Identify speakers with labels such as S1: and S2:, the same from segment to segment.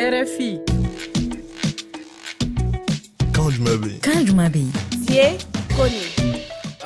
S1: RFI.
S2: Quand je m'habille.
S3: Quand je m'habille.
S4: C'est connu.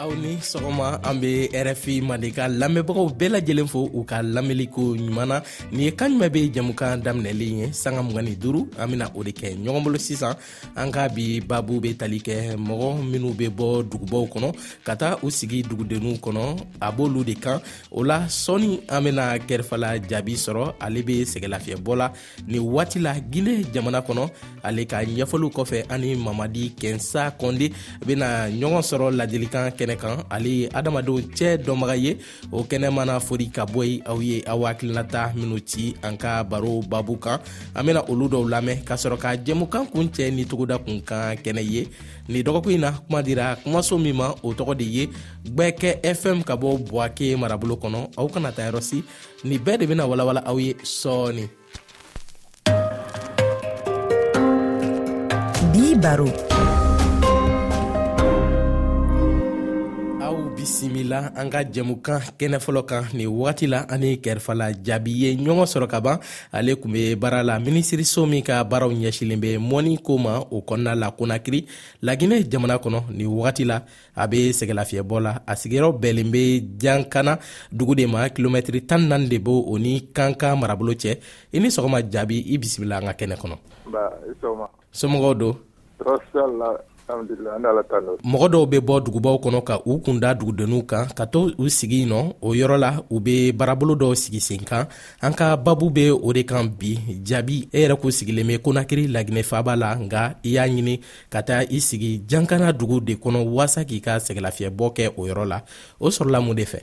S5: aw ni sɔgɔma an be rfi mande ka lamɛnbagaw bɛɛ lajɛlen fo u ka lamɛnliko ɲuman na nin ye kan ɲuman be jɛmukan daminɛlen ye sanga mg ni duru an bena o de kɛ ɲɔgɔn bolo sisan an ka bi babu be tali kɛ mɔgɔ minw be bɔ dugubaw kɔnɔ ka taa u sigi dugudenninw kɔnɔ a b'olu de kan o la sɔɔni an bena kɛrɛfala jaabi sɔrɔ ale be sɛgɛlafiyɛbɔ la ni waati la gine jamana kɔnɔ ale ka ɲɛfɔliw kɔfɛ ani mamadi kɛnsa kɔnde bena ɲɔgɔn sɔrɔ ladilikan kɛnɛ kan ale ye adamadenw cɛɛ dɔnbaga ye o kɛnɛ mana fori ka bɔ ye aw ye aw hakilinata minw ci an ka baro babu kan an bena olu dɔw lamɛn k'a sɔrɔ ka jɛmukan kun cɛ ni togoda kun kan kɛnɛ ye ni dɔgɔkun ɲi na kuma dira kumaso min ma o tɔgɔ de ye gbɛkɛ fm ka bɔ buwake marabolo kɔnɔ aw kana ta yɔrɔsi ni bɛɛ de bena walawala aw ye sɔɔni
S3: Bi baro aw
S5: bisimila an ka jɛmukan kɛnɛ fɔlɔ kan nin wagati la an ni kɛrɛfala jaabi ye ɲɔgɔn sɔrɔ ka ban ale tun bɛ baara la minisiriso min ka baaraw ɲɛsilen bɛ mɔni ko ma o kɔnɔna la konakiri laginɛ jamana kɔnɔ nin wagati la a bɛ sɛgɛlafiyɛbɔ la a sigiyɔrɔ bɛnnen bɛ jankana dugu de ma kilomɛtiri tan ni naani de bɛ o ni kankan marabolo cɛ i ni sɔgɔma jaabi i bisimila an ka kɛnɛ kɔnɔ somɔgɔw don mɔgɔ dɔw bɛ bɔ dugubaw kɔnɔ ka u kun da dugudenninw kan ka to u sigi nɔ o yɔrɔ la u bɛ baarabolo dɔw sigi sen kan an ka babu bɛ o de kan bi jaabi e yɛrɛ ko sigilen bɛ konakiri laginɛ faaba la nka i y'a ɲini ka taa i sigi jankana dugu de kɔnɔ waasa k'i ka sɛgɛlafiɲɛbɔ kɛ o yɔrɔ la o sɔrɔla mun de fɛ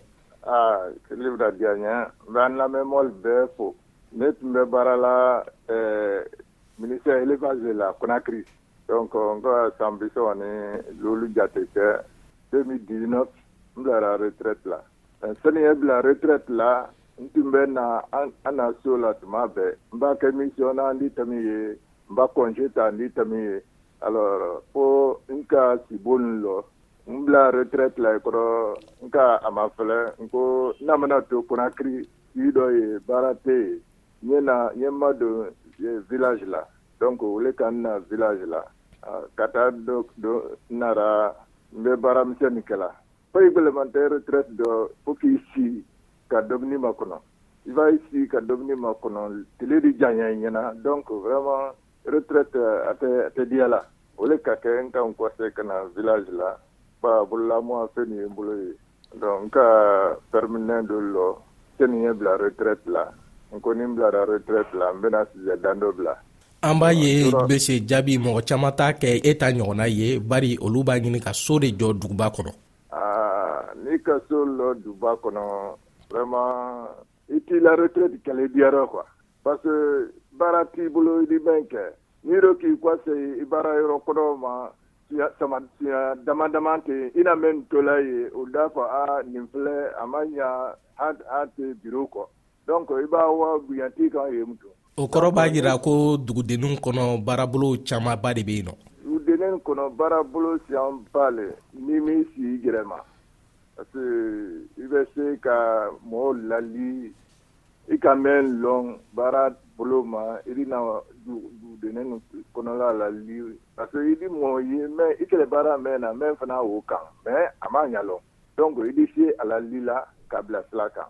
S6: sibiri ah, bɛ ka diya n ye n bɛ an lamɛnbagaw bɛɛ fo ne tun bɛ baara la eh, ministère élevage de la conakry donc n ka san bi saba ni lolu jate kɛ 2019 n bilara retraite la eh, sani ye bila retraite la n tun bɛ na an na so la tuma bɛɛ n b'a kɛ mission na n di tɛmi ye n ba kɔnse ta ni tami ye alors fo n ka sibo nin lɔ n bila retraite la i kɔrɔ n ka a ma fɛlɛ n ko n'a mana to Conakry sigi dɔ ye baara tɛ yen n ye na n ye ma don village la donc u wele ka n na village la ka taa don n nara n bɛ baara misɛn min kɛla foyi gɛlɛman tɛ retraite dɔ fo k'i si ka dɔni ma kɔnɔ i b'a sigi ka dɔni ma kɔnɔ tile de jan ye ɲɛna dɔn ko vma retura tɛ a tɛ diya la o de ka kɛ n ka kɔfɛ ka na vila ba bololamɔ fɛn nin ye n bolo ye dɔn n ka pɛreɛn dɔ la te nin ye bila retura tila n ko nin bilara retura tila an bɛna na dan dɔ bila
S5: an b'a ye bɛ se jaabi mɔgɔ caman ta kɛ e ta ɲɔgɔnna ye bari olu b'a ɲini ka so de jɔ duguba kɔnɔ
S6: Aa ne ka so dɔ duba kɔnɔ ma i t'i larte de kɛlɛ diyara qu pa baara t'i bolo i bɛ in kɛ n'i dɔ k'i gase i baara yɔrɔ kɔnɔ ma dama dama tɛ i na mɛn tola ye o da fɔ aa nin filɛ a ma ɲɛ an tɛ bi kɔ Dɔn i b'a wati ka ye muso
S5: o kɔrɔ b'a jira ko dugudennin kɔnɔ baarabolo camanba de bɛ yen u
S6: delilen kɔnɔ baarabolo fiba la ni min si yɛrɛ ma parce i bɛ se ka mɔgɔw lali i ka mɛn dɔn baara bolo ma i dugudennin kɔnɔla la pa i bɛ mɔgɔ ye mɛ i kɛlɛ baara mɛn na mɛ fana o kan mɛ a ma ɲa dɔn i bɛ se a lali la ka bila fila kan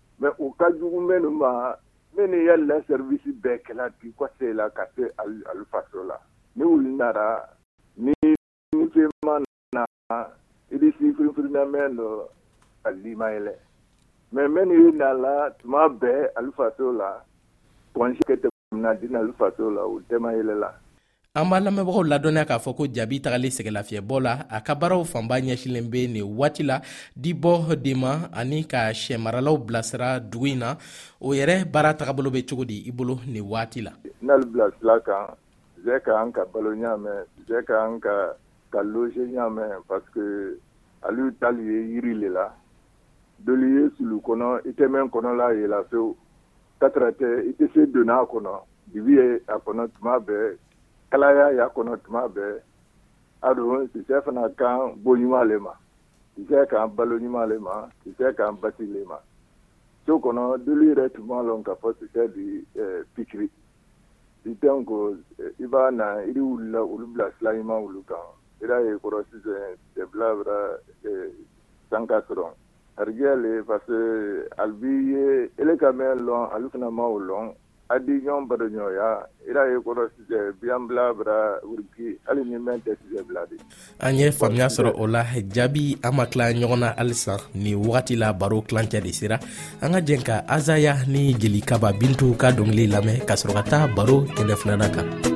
S6: mɛ u ka jugu bɛ nin ma ne ni ya lasribisi bɛɛ kɛlɛ bi ka se la ka se alifaso la ne wulila nana ni musoman na i bɛ sifirifirinamɛ don alilima yɛlɛ mɛ mɛ nin ye na la tuma bɛɛ alifaso la kɔnsikɛ tɛ
S5: an b'a lamɛnbagaw ladɔnya k'a fɔ ko jabi tagali sɛgɛlafiɲɛbɔ la a ka baaraw fanba ɲɛsinnen bɛ nin waati la dibɔ de ma ani ka sɛmaralaw bilasira dugu in na o yɛrɛ baara tagabolo bɛ cogo di i bolo nin waati la
S6: tatɛrɛtɛ i tɛ se donna a kɔnɔ dibi ye a kɔnɔ tuma bɛɛ kalaya y'a kɔnɔ tuma bɛɛ a don sisɛ fana kan bon ɲuman le ma sisɛ kan balo ɲuman le ma sisɛ kan basi le ma so kɔnɔ deli yɛrɛ tun b'a lɔn ka fɔ sisɛ di eh, pikiri i tɛn ko eh, i b'a na iri wulila olu bila sila ɲuman wulu kan ira ye kɔrɔ sisɛ tɛbila bira eh, sanka sɔrɔ Arijɛ le pa alibi ye e ka mɛn dɔn ali fana ma o dɔn adizɔn baɲɔgɔnya ira ye kɔrɔ bilauraurki hali ni mɛn tɛ bila de
S5: an ye faamuyaya sɔrɔ o la jaabi an ma tila ɲɔgɔn na halisa ni wagati la baro ticɛ de sera an ka jan ka azya ni jeli kababa bintu ka dɔnkili lamɛn ka sɔrɔ ka taa baro kɛlɛ filɛ kan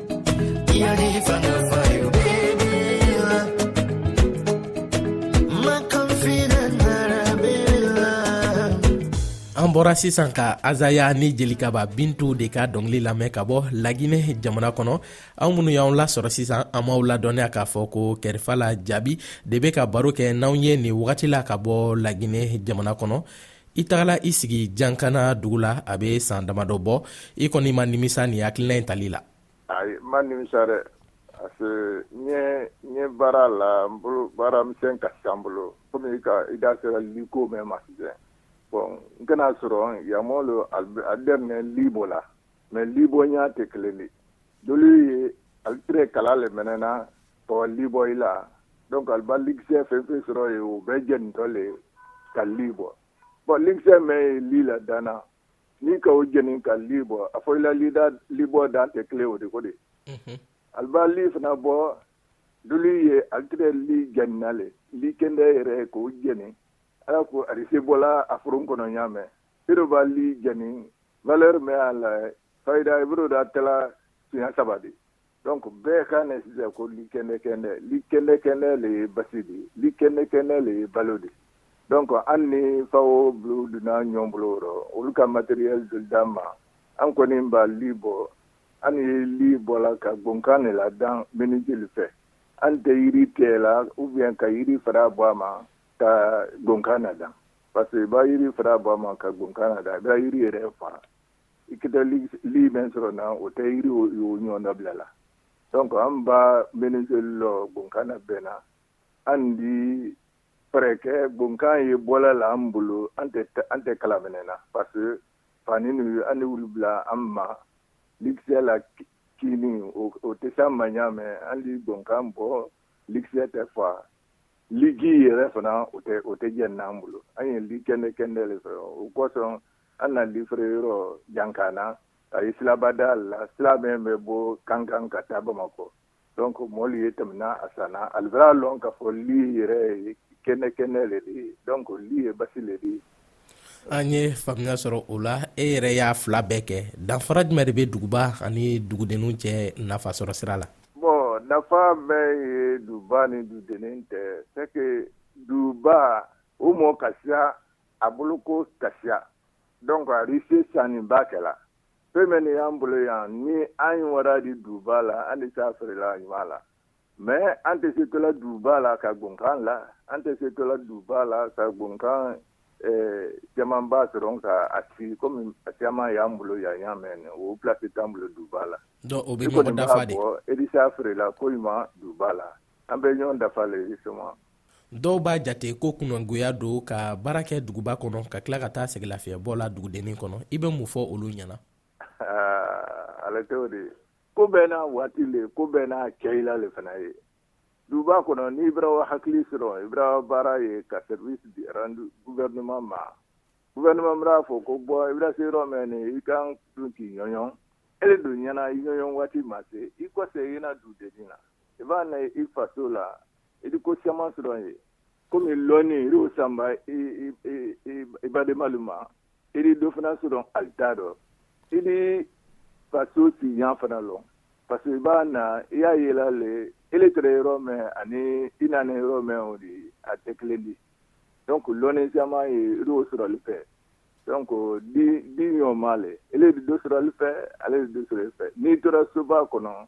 S5: an bɔra sisan ka azaya ni jelikaba bintu de ka dɔngili lamɛn ka bɔ laginɛ jamana kɔnɔ an minnu y'anw lasɔrɔ sisan an m'aw ladɔnniya k'a fɔ ko kɛrɛfa la jaabi de bɛ ka baro kɛ n'anw ye nin wagati la ka bɔ laginɛ jamana kɔnɔ i tagala i sigi jankana dugu la a bɛ san damadɔ bɔ i kɔni ma nimisa nin hakilina in tali la
S6: ayi n ma nimisa dɛ parce n ye n ye baara la n bolo baara misɛn ka ca n bolo komi i ka i da sera li ko mɛn ma sisan bon n kana sɔrɔ yamɔ lo a daminɛ libo la mais libonya tɛ kelen de dolu ye alitre kala le mɛnɛna Ɔ libɔ i la dɔn ka balikisɛ fɛn fɛn sɔrɔ ye o bɛɛ jɛ nin dɔle ka li bɔ bɔn likisɛ mɛ ye li la danana ni ka o jeni ka li bɔ a fɔ i la lida libɔ dan tɛ kelen o de ko de ali fana bɔ du ye alitigɛ li jɛina le li kɛmɛ yɛrɛ ye k'o jeni ala ko alikise bɔla a f kɔnɔ y'a mɛn bere'a li jeni vlɛri bɛ y'a la fada i boloda tɛ tiɲɛ saba de Don bɛɛ ka ne sisan ko li kɛnɛ kɛnɛ li kɛnɛ kɛnɛ de ye basi de ye li kɛnɛ kɛnɛ de ye balo de dɔn kɔ an ni fa bulon donna ɲɔgɔn bolo olu ka materya don d ma an kɔni b'a li bɔ an ye li bɔ la ka bɔkan de la dan minnu jeli fɛ an tɛ yiri tɛ la u bɛ ka yiri fara bɔ a ma ka bɔkan na dan pa que i b'a yiri fara bɔ a ma ka bɔkan na da a bɛ yiri yɛrɛ faa i kita li men sɔrɔ na o tɛ yiri o ɲɔgɔn dabila la donc an ba Venezuela lɔ bonkan na bɛnna an di fɛrɛkɛ bonkan ye bɔla la an bolo an tɛ an tɛ kala mɛnɛ na parce que fani ni an ni wulu bila an ma likisɛ la kini o tɛ sa ma ɲaamɛ an di bonkan bɔ likisɛ tɛ fa ligi yɛrɛ fana o tɛ o tɛ jɛn n'an bolo an ye li kɛndɛ kɛndɛ le sɔrɔ o kosɔn An na liffire yɔrɔ jankan na a ye silaba da la sira bɛ bɛ bɔ kankan ka taa bamakɔ dɔn ko mɔli ye tɛmɛna a san ara dɔn ka fɔ li yɛrɛ kɛnɛ kɛnɛ de ye dɔn ko li ye basi de ye
S5: an ye faya sɔrɔ o la e yɛrɛ y'a fila bɛɛ kɛ danfa jumɛn de bɛ duguba ani duguden cɛ nafa sɔrɔ sira la
S6: bɔn nafa bɛ ye duba ni duden tɛ se duba o mɔ ka siya a bolo ko kasiya donc a ruse canin ba kɛla fɛn de y'an bolo yan ni an wara di duba la an de t'a feerela ɲuman la mais an tɛ se tola duba la ka gonkan la an tɛ se tola duba la ka gonkan eh, caman ba sɔrɔ ka a sigi komi a caman y'an bolo yan y'a mɛn o place t'an bolo duba la
S5: donc o bɛ ɲɔgɔn dafa de
S6: edisa feerela ko ɲuman duba la an bɛ ɲɔgɔn dafa le i soma
S5: dɔw b'a jate ko kunangoya don ka baara kɛ duguba kɔnɔ ka tila ka taa sɛgɛlafiyɛbɔ la dugudennin kɔnɔ i bɛ mun fɔ olu ɲɛna
S6: ale tɛ o de ye ko bɛɛ n'a waati le ko bɛɛ n'a cɛyila le fana ye duguba kɔnɔ ni ibirawa hakili sɔrɔ ibirawa baara ye ka sɛrivisi di guvɛrɛnɛman ma guvɛrɛnɛman b'a fɔ ko bɔ ibira se yɔrɔ mɛn ni i kan dun k'i ɲɔɲɔn e de don ɲɛna i ɲɔɲɔn waati ma se i kɔsɛ i na dugudennin na i b'a na i faso la i ko caman sɔrɔ ye komi lɔni i sanba i baden ma i dɔ fana sɔrɔ ali t'a dɔn i faso si ɲɛ fana dɔn pa i b'a na i y'a yɛlɛ le e tora yɔrɔ mɛn ani i na yɔrɔ mɛn o de a tɛ kelen di dɔn ko lɔni caman ye i sɔrɔli fɛ dɔn ko di ɲɔgɔn ma le e bɛ don sɔrɔli fɛ ale bɛ don sɔrɔ fɛ n'i tora soba kɔnɔ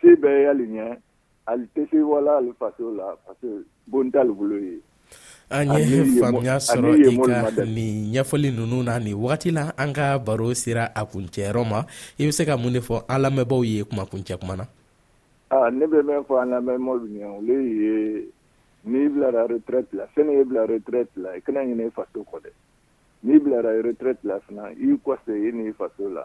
S6: si bɛɛ y'ale ɲɛ ali tɛse wala ali faso la parce bon t'ale bolo ye
S5: an ye faamuya sɔrɔ i ka nin ɲɛfɔli ninnu na nin wagati la an ka baro sera a kuncɛyɔrɔ ma i bɛ se ka mun de fɔ an lamɛnbaaw ye kumakuncɛ kuma na
S6: ne bɛ min fɔ an lamɛnbaaw ye olu ye n'i bilara retraite la fɛn ye bila retraite la i kana ɲinɛ i faso kɔ dɛ n'i bilara retraite la fana i kɔsegin i n'i faso la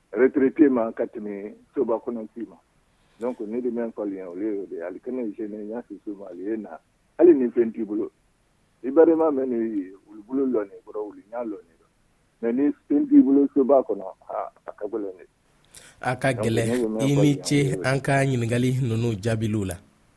S6: retraité ma ka tɛmɛ soba kɔnɔti ma donc ne de mɛn fɔli yan olu y'o de ye alikana jeune n y'a susu ma ale ye na hali ni fɛn t'i bolo i barima mɛ ne ye wulu bolo lɔ ne kɔrɔ wulu ɲa lɔ ne mɛ ni fɛn t'i bolo soba kɔnɔ a ka gɛlɛn de
S5: a ka gɛlɛn i ni ce an ka ɲininkali ninnu jaabiliw la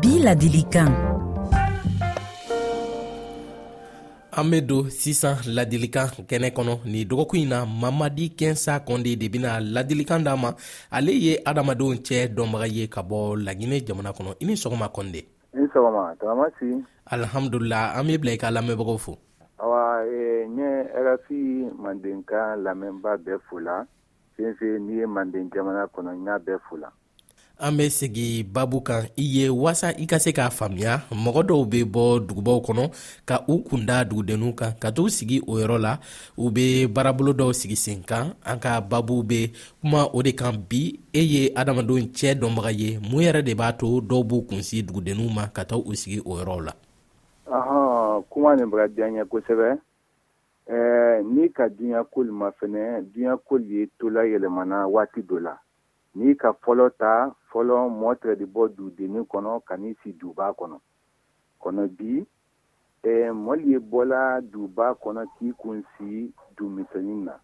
S5: Bi
S2: ladilikan
S5: an bɛ don sisan ladilikan kɛnɛ kɔnɔ nin dɔgɔkun in na mamadi kɛnsa kɔnde de bɛna ladilikan d'a ma ale ye adamadenw cɛ dɔnbaga ye ka bɔ laginɛ jamana kɔnɔ i ni sɔgɔma kɔnde
S3: i sɔgɔma taamasi
S5: alihamudulila an bɛ bila i ka lamɛnbagaw fo
S3: awa e, n ye rfi mandenka lamɛnba bɛɛ fo la senfe n'i ye manden jamana kɔnɔ n y'a bɛɛ fo la
S5: an bɛ segin baabu kan i ye waasa i ka se k'a faamuya mɔgɔ dɔw bɛ bɔ dugubaw kɔnɔ ka u kunda dugudenninw kan ka t'u sigi o yɔrɔ la u bɛ baarabolo dɔw sigi senkan an ka baabu bɛ kuma o de kan bi e ye hadamadenw cɛ dɔnbaga ye mun yɛrɛ de b'a to dɔw b'u kunsi dugudenninw ma ka taa u sigi o yɔrɔw la
S3: kuma nin bɛ ka diya n ye kosɛbɛ ni ka duɲa koli ma fana duɲa koli tola yɛlɛmana waati dɔ la N'i ka fɔlɔ ta, fɔlɔ mɔ tɛrɛ di bɔ du deni kɔnɔ ka n'i si duba kɔnɔ. Kɔnɔ bi, ɛ mɔ li ye bɔla duba kɔnɔ k'i kun si du misɛnnin na.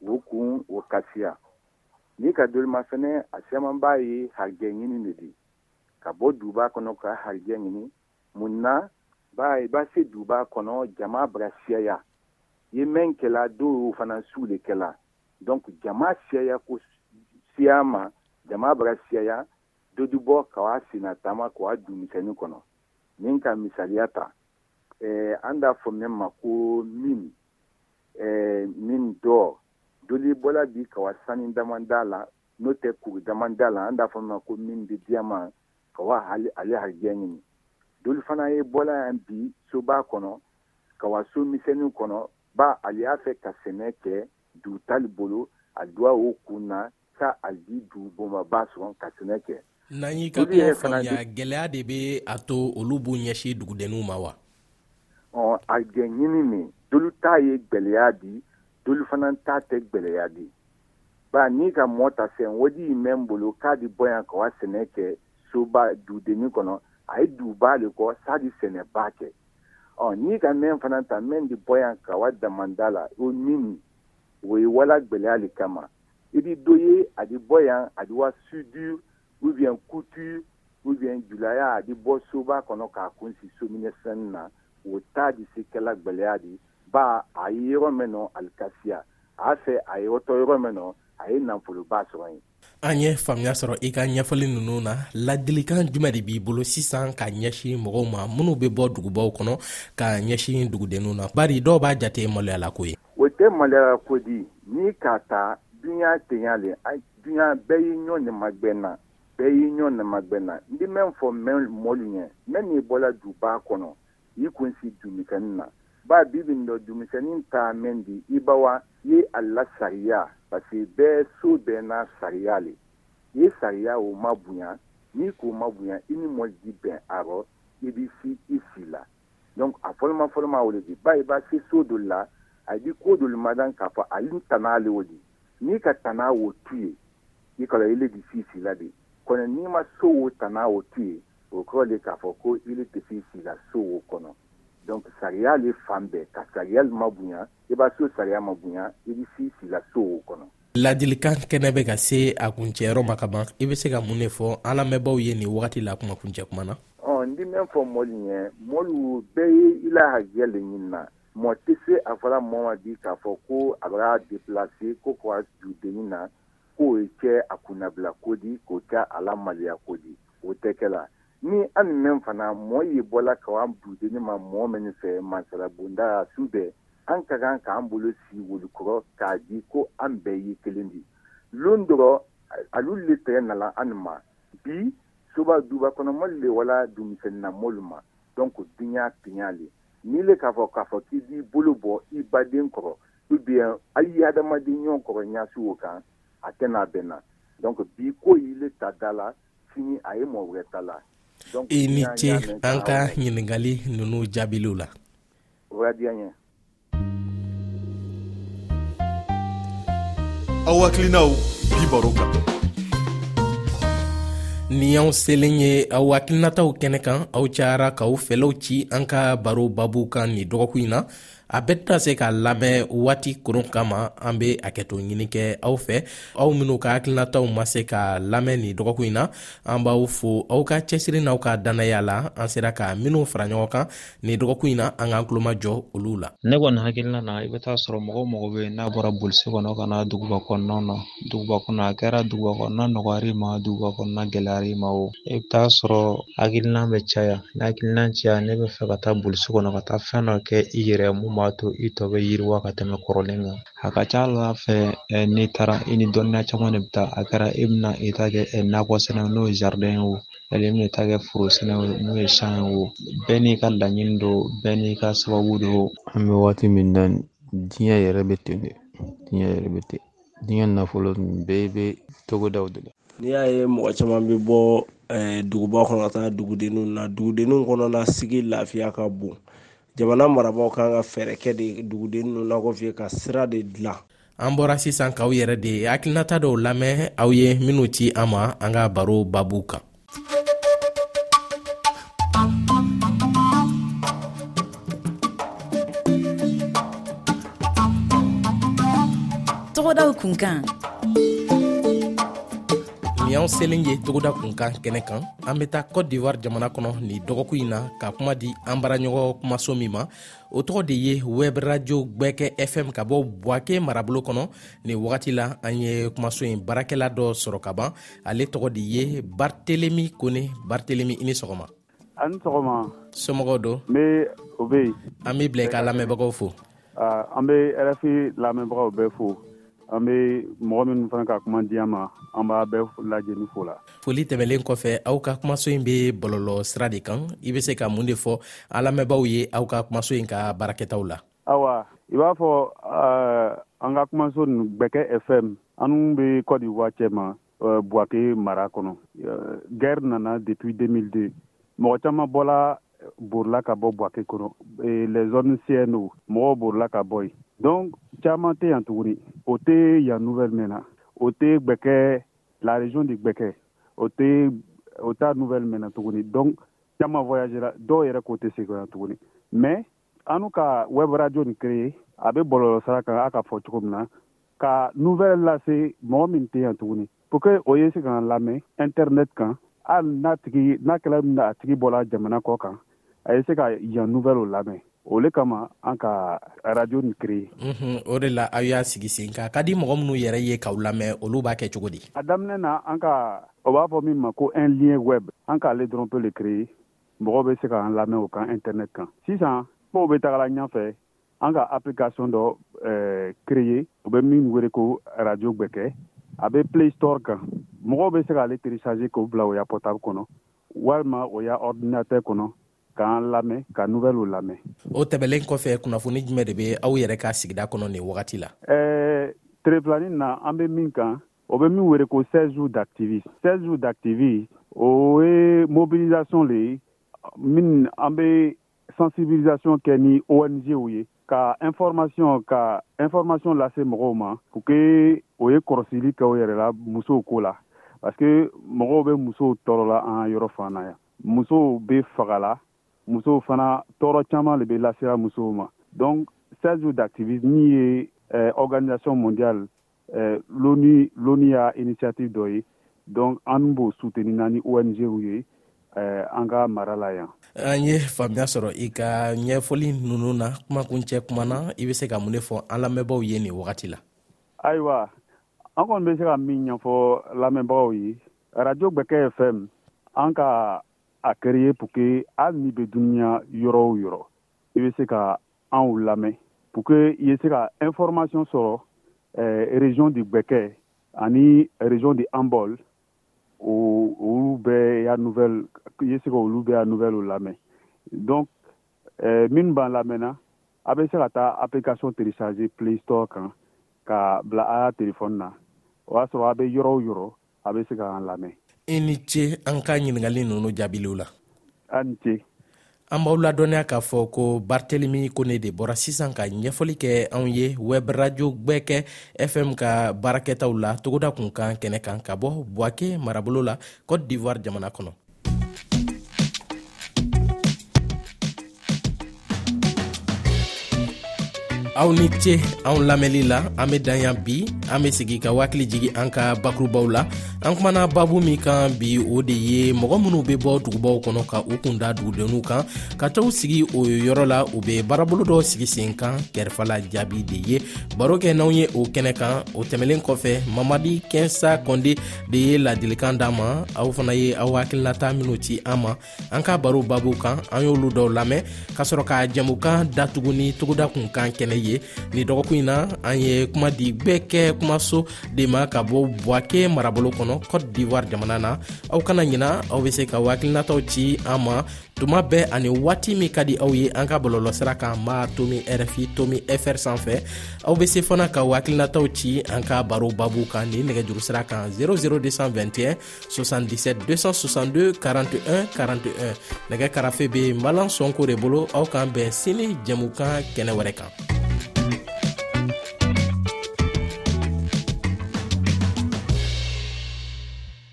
S3: Wo kun, wo ka siya. N'i ka dolima fɛnɛ, a siyamanba ye harijɛ ɲinin de di. Ka bɔ duba kɔnɔ ka harijɛ ɲinin, mun na ba i b'a se duba kɔnɔ jama bara siyaya ye mɛn kɛla dɔw fana su de kɛla dɔn jama siyaya ko siya ma jama bara siyaya dodibɔ ka a senina taama ko a dumisɛnni kɔnɔ min ka misaliya ta eh, an da fɔ mɛn ma ko min eh, min dɔ doli bɔla bi ka sanu damada la n'o tɛ kuru damada la an da fɔ ma ko min bɛ diyama ka wa hali ale harijɛ ɲini doli fana ye bɔla yan bi soba kɔnɔ ka wa so misɛnniw kɔnɔ ba ali y'a fɛ ka sɛnɛ kɛ du tali bolo a duwa o kun na sa alidi du bomaba sɔn ka sɛnɛ kɛ
S5: n'an y'i ka kuma faamuya gɛlɛya de bɛ a to olu b'u ɲɛsin dugudenninw ma wa
S3: ɔ a jɛ ɲini nin dolu ta ye gɛlɛya di dolu fana ta tɛ gɛlɛya di ba ni ka mɔ ta fɛn wodi in mɛn bolo k'a di bɔ yan ka wa sɛnɛ kɛ soba dudenni kɔnɔ a ye duba de kɔ sa di sɛnɛba kɛ ɔ ni ka mɛn fana ta mɛn di bɔ yan ka wa damanda la o min o ye wala gɛlɛya de kama i di do ye a di bɔ yan a di wa sudu u bɛ kutu u bɛ julaya a di bɔ soba kɔnɔ k'a kunsi sominɛfɛn na o taa di se kɛla gɛlɛya di ba a ye yɔrɔ mɛn nɔ ali kasiya a fɛ a ye otɔ yɔrɔ mɛn nɔ a ye nafoloba sɔrɔ yen
S5: an ye faamuya sɔrɔ i ka ɲɛfɔli ninnu na ladilikan jumɛn de b'i bolo sisan ka ɲɛsin mɔgɔw ma minnu bɛ bɔ dugubaw kɔnɔ ka ɲɛsin dugudenninw na bari dɔw b'a jate maloyalako ye
S3: o tɛ maloyalako di ni k'a ta duɲa tenya le duɲa bɛɛ y'i ɲɔ nɛmagɛnna bɛɛ y'i ɲɔ nɛmagɛnna n bɛ mɛn fɔ mɛn mɔlu ɲɛ mɛn n'i bɔla duba kɔnɔ yi kunsi dumisɛnnin na ba bibin dɔ dumisɛnnin ta mɛn di i bawa ye a la sariya pase bɛɛ so bɛɛ na sariya le ye sariya o ma bonya n'i k'o ma bonya i ni mɔli di bɛn arɔ i b'i si i si la donc a fɔlɔma fɔlɔma o le di ba i b'a se so doli la a di ko doli madan k'a fɔ a ni tana le o di n'i ka tana o tu ye i kɔlɔ i le di si si la de kɔnɔ n'i ma so o tana o tu ye o kɔrɔ de k'a fɔ ko ili tɛfi sila so o kɔnɔ donc sariya le fan bɛɛ ka sariya ma bonya i b'a so sariya ma bonya i bɛ si sila so o kɔnɔ
S5: ladilikan kɛnɛ bɛ ka se a kuncɛyɔrɔ ma ka ban i bɛ se ka mun de fɔ an lamɛnbaaw ye nin wagati la kuma kuncɛ kuma na
S3: n di mɛn fɔ mɔli ɲɛ mɔlu bɛɛ ye i la hajɛ le ɲinina mɔɔ tɛ se a fɔla mɔɔ ma bi k'a fɔ ko a b'a deplase ko k'a judenni na k'o ye kɛ a kunnabila ko di k'o kɛ a la maliya ko di O tɛ kɛla. Ni an ni mɛn fana, mɔɔ ye bɔla ka an budeni ma mɔɔ mɛni fɛ mansala bonda ra, su bɛɛ, an ka kan ka an bolo si wolu kɔrɔ k'a di ko an bɛɛ ye kelen di. Lon dɔrɔ, alu le tɛgɛ nala an ma. Bi, soba dubakɔnɔmɔli le wala dumisɛnninamɔlu ma. Donc, diɲa tiɲa le. Ni le k'a fɔ k'a fɔ k'i b'i bolo bɔ i baden kɔrɔ, ou bien a y'i hadamadenɲɔɔn kɔrɔ ɲasu o kan, a tɛ n'a bɛ na donc bi ko yile ta da la sini a ye mɔgɔ wɛrɛ ta la donc
S5: i ni ce an ka ɲininkali ninnu jaabiliw la
S3: o y'a diya n ye
S4: aw hakilinaw bi baro kan
S5: ni y'anw selen ye aw hakilinataw kɛnɛ kan aw cayara k'aw fɛlɛw ci an ka baro babu kan nin dɔgɔkun in na a bɛɛ tɛna se ka labɛn waati koron kama an bɛ hakɛto ɲini kɛ aw fɛ aw minnu ka hakilinataw ma se ka lamɛn nin dɔgɔkun in na an b'aw fo aw ka cɛsiri n'aw ka dannaya la an sera ka minnu fara ɲɔgɔn kan nin dɔgɔkun in na an k'an tulomajɔ olu la
S7: ne kɔni hakilina na i bɛ taa sɔrɔ mɔgɔ mɔgɔ bɛ n'a bɔra bolisi kɔnɔ ka na duguba kɔnɔnaw na duguba kɔnɔ a kɛra duguba kɔnɔna nɔgɔyara i ma duguba kɔnɔna gɛlɛyara i ma o i bɛ taa sɔrɔ hakilina bɛ caya ni hakilina caya ne bɛ fɛ ka taa burusi kɔnɔ ka taa fɛn dɔ kɛ i yɛrɛ mun b'a to i tɔ bɛ yiriwa ka tɛmɛ kɔrɔlen kan a ka ca ala fɛ n'i taara i ni dɔnniya caman de bɛ taa a kɛra e bɛna i ta kɛ nakɔ sɛnɛ n'o ye ye o ale bɛna taa kɛ foro sɛnɛ n'o ye san ye o bɛɛ n'i ka laɲini don bɛɛ n'i ka sababu don
S8: an bɛ waati min na diɲɛ yɛrɛ bɛ ten de diɲɛ yɛrɛ bɛ ten Diɲɛ nafolo ninnu bɛɛ bɛ togodaw de la
S9: n'i y'a ye mɔgɔ caman bɛ bɔ eh, duguba kɔnɔ ka taa dugudenninw na dugudenninw kɔnɔna sigi lafiya ka bon jamana marabaaw kan ka fɛɛrɛ kɛ de dugudenninw na ko fɛ ka sira de dilan
S5: an bɔra sisan k'aw yɛrɛ de hakilinata dɔw lamɛn aw ye minnu ci an ma an ka baro babu kan
S2: tɔgɔdaw kunkan
S5: ni y'an selen ye togoda kunkan kɛnɛ kan an be taa cote d'ivoire jamana kɔnɔ nin dɔgɔku in na ka kuma di an baraɲɔgɔn kumaso min ma o tɔgɔ de ye web radio gbɛkɛ fm ka bɔ buwake marabolo kɔnɔ nin wagati la an ye kumaso in baarakɛla dɔ sɔrɔ ka ban ale tɔgɔ de ye bartelemi kone bartelemi i ni sɔgɔma
S10: a ni sɔgɔma
S5: somɔgɔw don
S10: n be o be yen
S5: an b'i bila i ka lamɛnbagaw fo
S10: an be rfi lamɛnbagaw bɛɛ fo an be mɔgɔ minnu fana ka kuma diya ma an b'a bɛɛ lajeni fo la
S5: foli tɛmɛlen kɔfɛ aw ka kumaso in be bɔlɔlɔ sira de kan i be se ka mun de fɔ an lamɛnbaaw ye aw ka kumaso in ka baarakɛtaw la
S10: awa i b'a fɔ uh, an ka kumaso nin gbɛkɛ fm anw bɛ cote d'ivoire cɛma uh, buwake mara kɔnɔ uh, guerre nana depuis 2002 mɔgɔ caman bɔla borila ka bɔ buwake kɔnɔ e, les zones cno mɔgɔw borila ka bɔ yen donc caman tɛ yan tuguni o tɛ yan nouvelle mɛn na o tɛ gbɛkɛ la région de gbɛkɛ o tɛ o t'a nouvelle mɛn na tuguni donc caman voyagera dɔw yɛrɛ k'o tɛ segin yan tuguni mais An ka wɛbarajo ni kelen a bɛ bɔlɔ sara kan a ka fɔ cogo min na ka nu wɛrɛ lase mɔgɔ min tɛ yan tuguni po que o ye se ka lamɛn n terir ne kan hali n'a tigi n'a kɛlɛ min a tigi bɔra jamana kɔ kan a ye se ka yan nu wɛrɛ lamɛn o de kama an ka arajo ni
S5: kelen o de la aw y'a sigi sen kan ka di mɔgɔ minnu yɛrɛ ye k'aw lamɛn olu b'a kɛ cogo di
S10: a daminɛ na an ka o b'a fɔ min ma ko n liɲɛ wɛrɛ an k'ale dɔrɔnto de kelen Mɔgɔw bɛ se k'an lamɛn o kan internet kan. Sisan kow bɛ tagala ɲɛfɛ, an ka application dɔ eh, créer u bɛ min wele ko radio gbɛkɛ. A bɛ Play Store kan. Mɔgɔw bɛ se k'ale télécharger k'o bila o ya portable kɔnɔ walima o ya ordinateur kɔnɔ k'an lamɛn ka nouvelles lamɛn.
S5: O tɛmɛlen kɔfɛ, kunnafoni jumɛn de bɛ aw yɛrɛ ka sigida kɔnɔ nin wagati la?
S10: Eh, tile filanin na, an bɛ min kan, o bɛ min wele ko 16 jours d'activisme 16 jours d'activisme o ye mobilisation le ye min an bɛ sensibilisation kɛ ni ONGw ye ka information ka information lase mɔgɔw ma pour que o ye kɔrɔsigili kɛ u yɛrɛ la musow ko la parce que mɔgɔw bɛ musow tɔɔrɔ la an yɔrɔ fan na yan musow bɛ fagala musow fana tɔɔrɔ caman de bɛ lasera musow ma donc 16 jours d'activisme min ye eh, organisation mondiale eh, loni loni y'a initiative dɔ ye donc an b'o soutenu n'an ni ong u ye eh, an ka mara la yan
S5: an ye faamuya sɔrɔ i ka ɲɛfɔli nunu na kumakun cɛ kuma na i bɛ se ka mun de fɔ an lamɛnbaaw ye nin wagati la
S10: ayiwa an kɔni bɛ se ka min ɲɛfɔ lamɛnbagaw ye radio gbɛkɛ fm an ka a créer pour que hali n'i bɛ duniya yɔrɔ o yɔrɔ i bɛ se ka anw lamɛn pour que i ye se ka information sɔrɔ eh, region de Gbɛkɛ ani region de Ambol olu bɛɛ y'a nouvelle i ye se ka olu bɛɛ y'a nouvelle lamɛn donc eh, minnu b'an lamɛnna a bɛ se ka taa application télécharger play store kan ka bila a y'a telefɔni na o y'a sɔrɔ a bɛ yɔrɔ o yɔrɔ a bɛ se k'an lamɛn
S5: i ni ce an ka ɲininkali ninnu jaabili la
S10: a ni ce
S5: an b'aw ladɔnniya k'a fɔ ko barthelemy kone de bɔra sisan ka ɲɛfɔli kɛ anw ye wɛb arajo bɛkɛ fm ka baarakɛtaw la togoda kunkan kɛnɛ kan ka bɔ buwake marabolo la cote d'ivoire jamana kɔnɔ aw ni ce anw lamɛnli la an be dan yan bi an be sigi ka hakili jigi an ka bakurubaw la an kumana babu min kan bi o de ye mɔgɔ minw be bɔ dugubaw kɔnɔ ka u kun da dugudenninw kan ka taw sigi o yɔrɔ la u be baarabolo dɔ sigi sen kan kɛrɛfala jaabi de ye baro kɛ n'anw ye o kɛnɛ kan o tɛmɛlen kɔfɛ mamadi kɛnsa kɔnde de ye ladilikan d'an ma aw fana ye aw hakililata minw ci an ma an ka baro babu kan an y'olu dɔw lamɛn ka sɔrɔ ka jamukan datugu ni togoda kun kan kɛnɛ ye ni dɔgɔkun in na an ye kuma di bɛɛ kɛ kumaso de ma ka bɔ buwake marabolo kɔnɔ cote d'ivoire jamana na aw kana ɲina aw be se ka hakililataw ci an ma tuma bɛɛ ani waati min ka di aw ye an ka bɔlɔlɔsira kan ma tomi rfi tomi fr sanfɛ aw be se fana ka wakilinataw ci an ka baro babu kan ni nɛgɛjurusira kan 00221 77 262 41 41 nɛgɛ karafe be malan sɔnko de bolo aw kan bɛn sini jɛmukan kɛnɛ wɛrɛ kan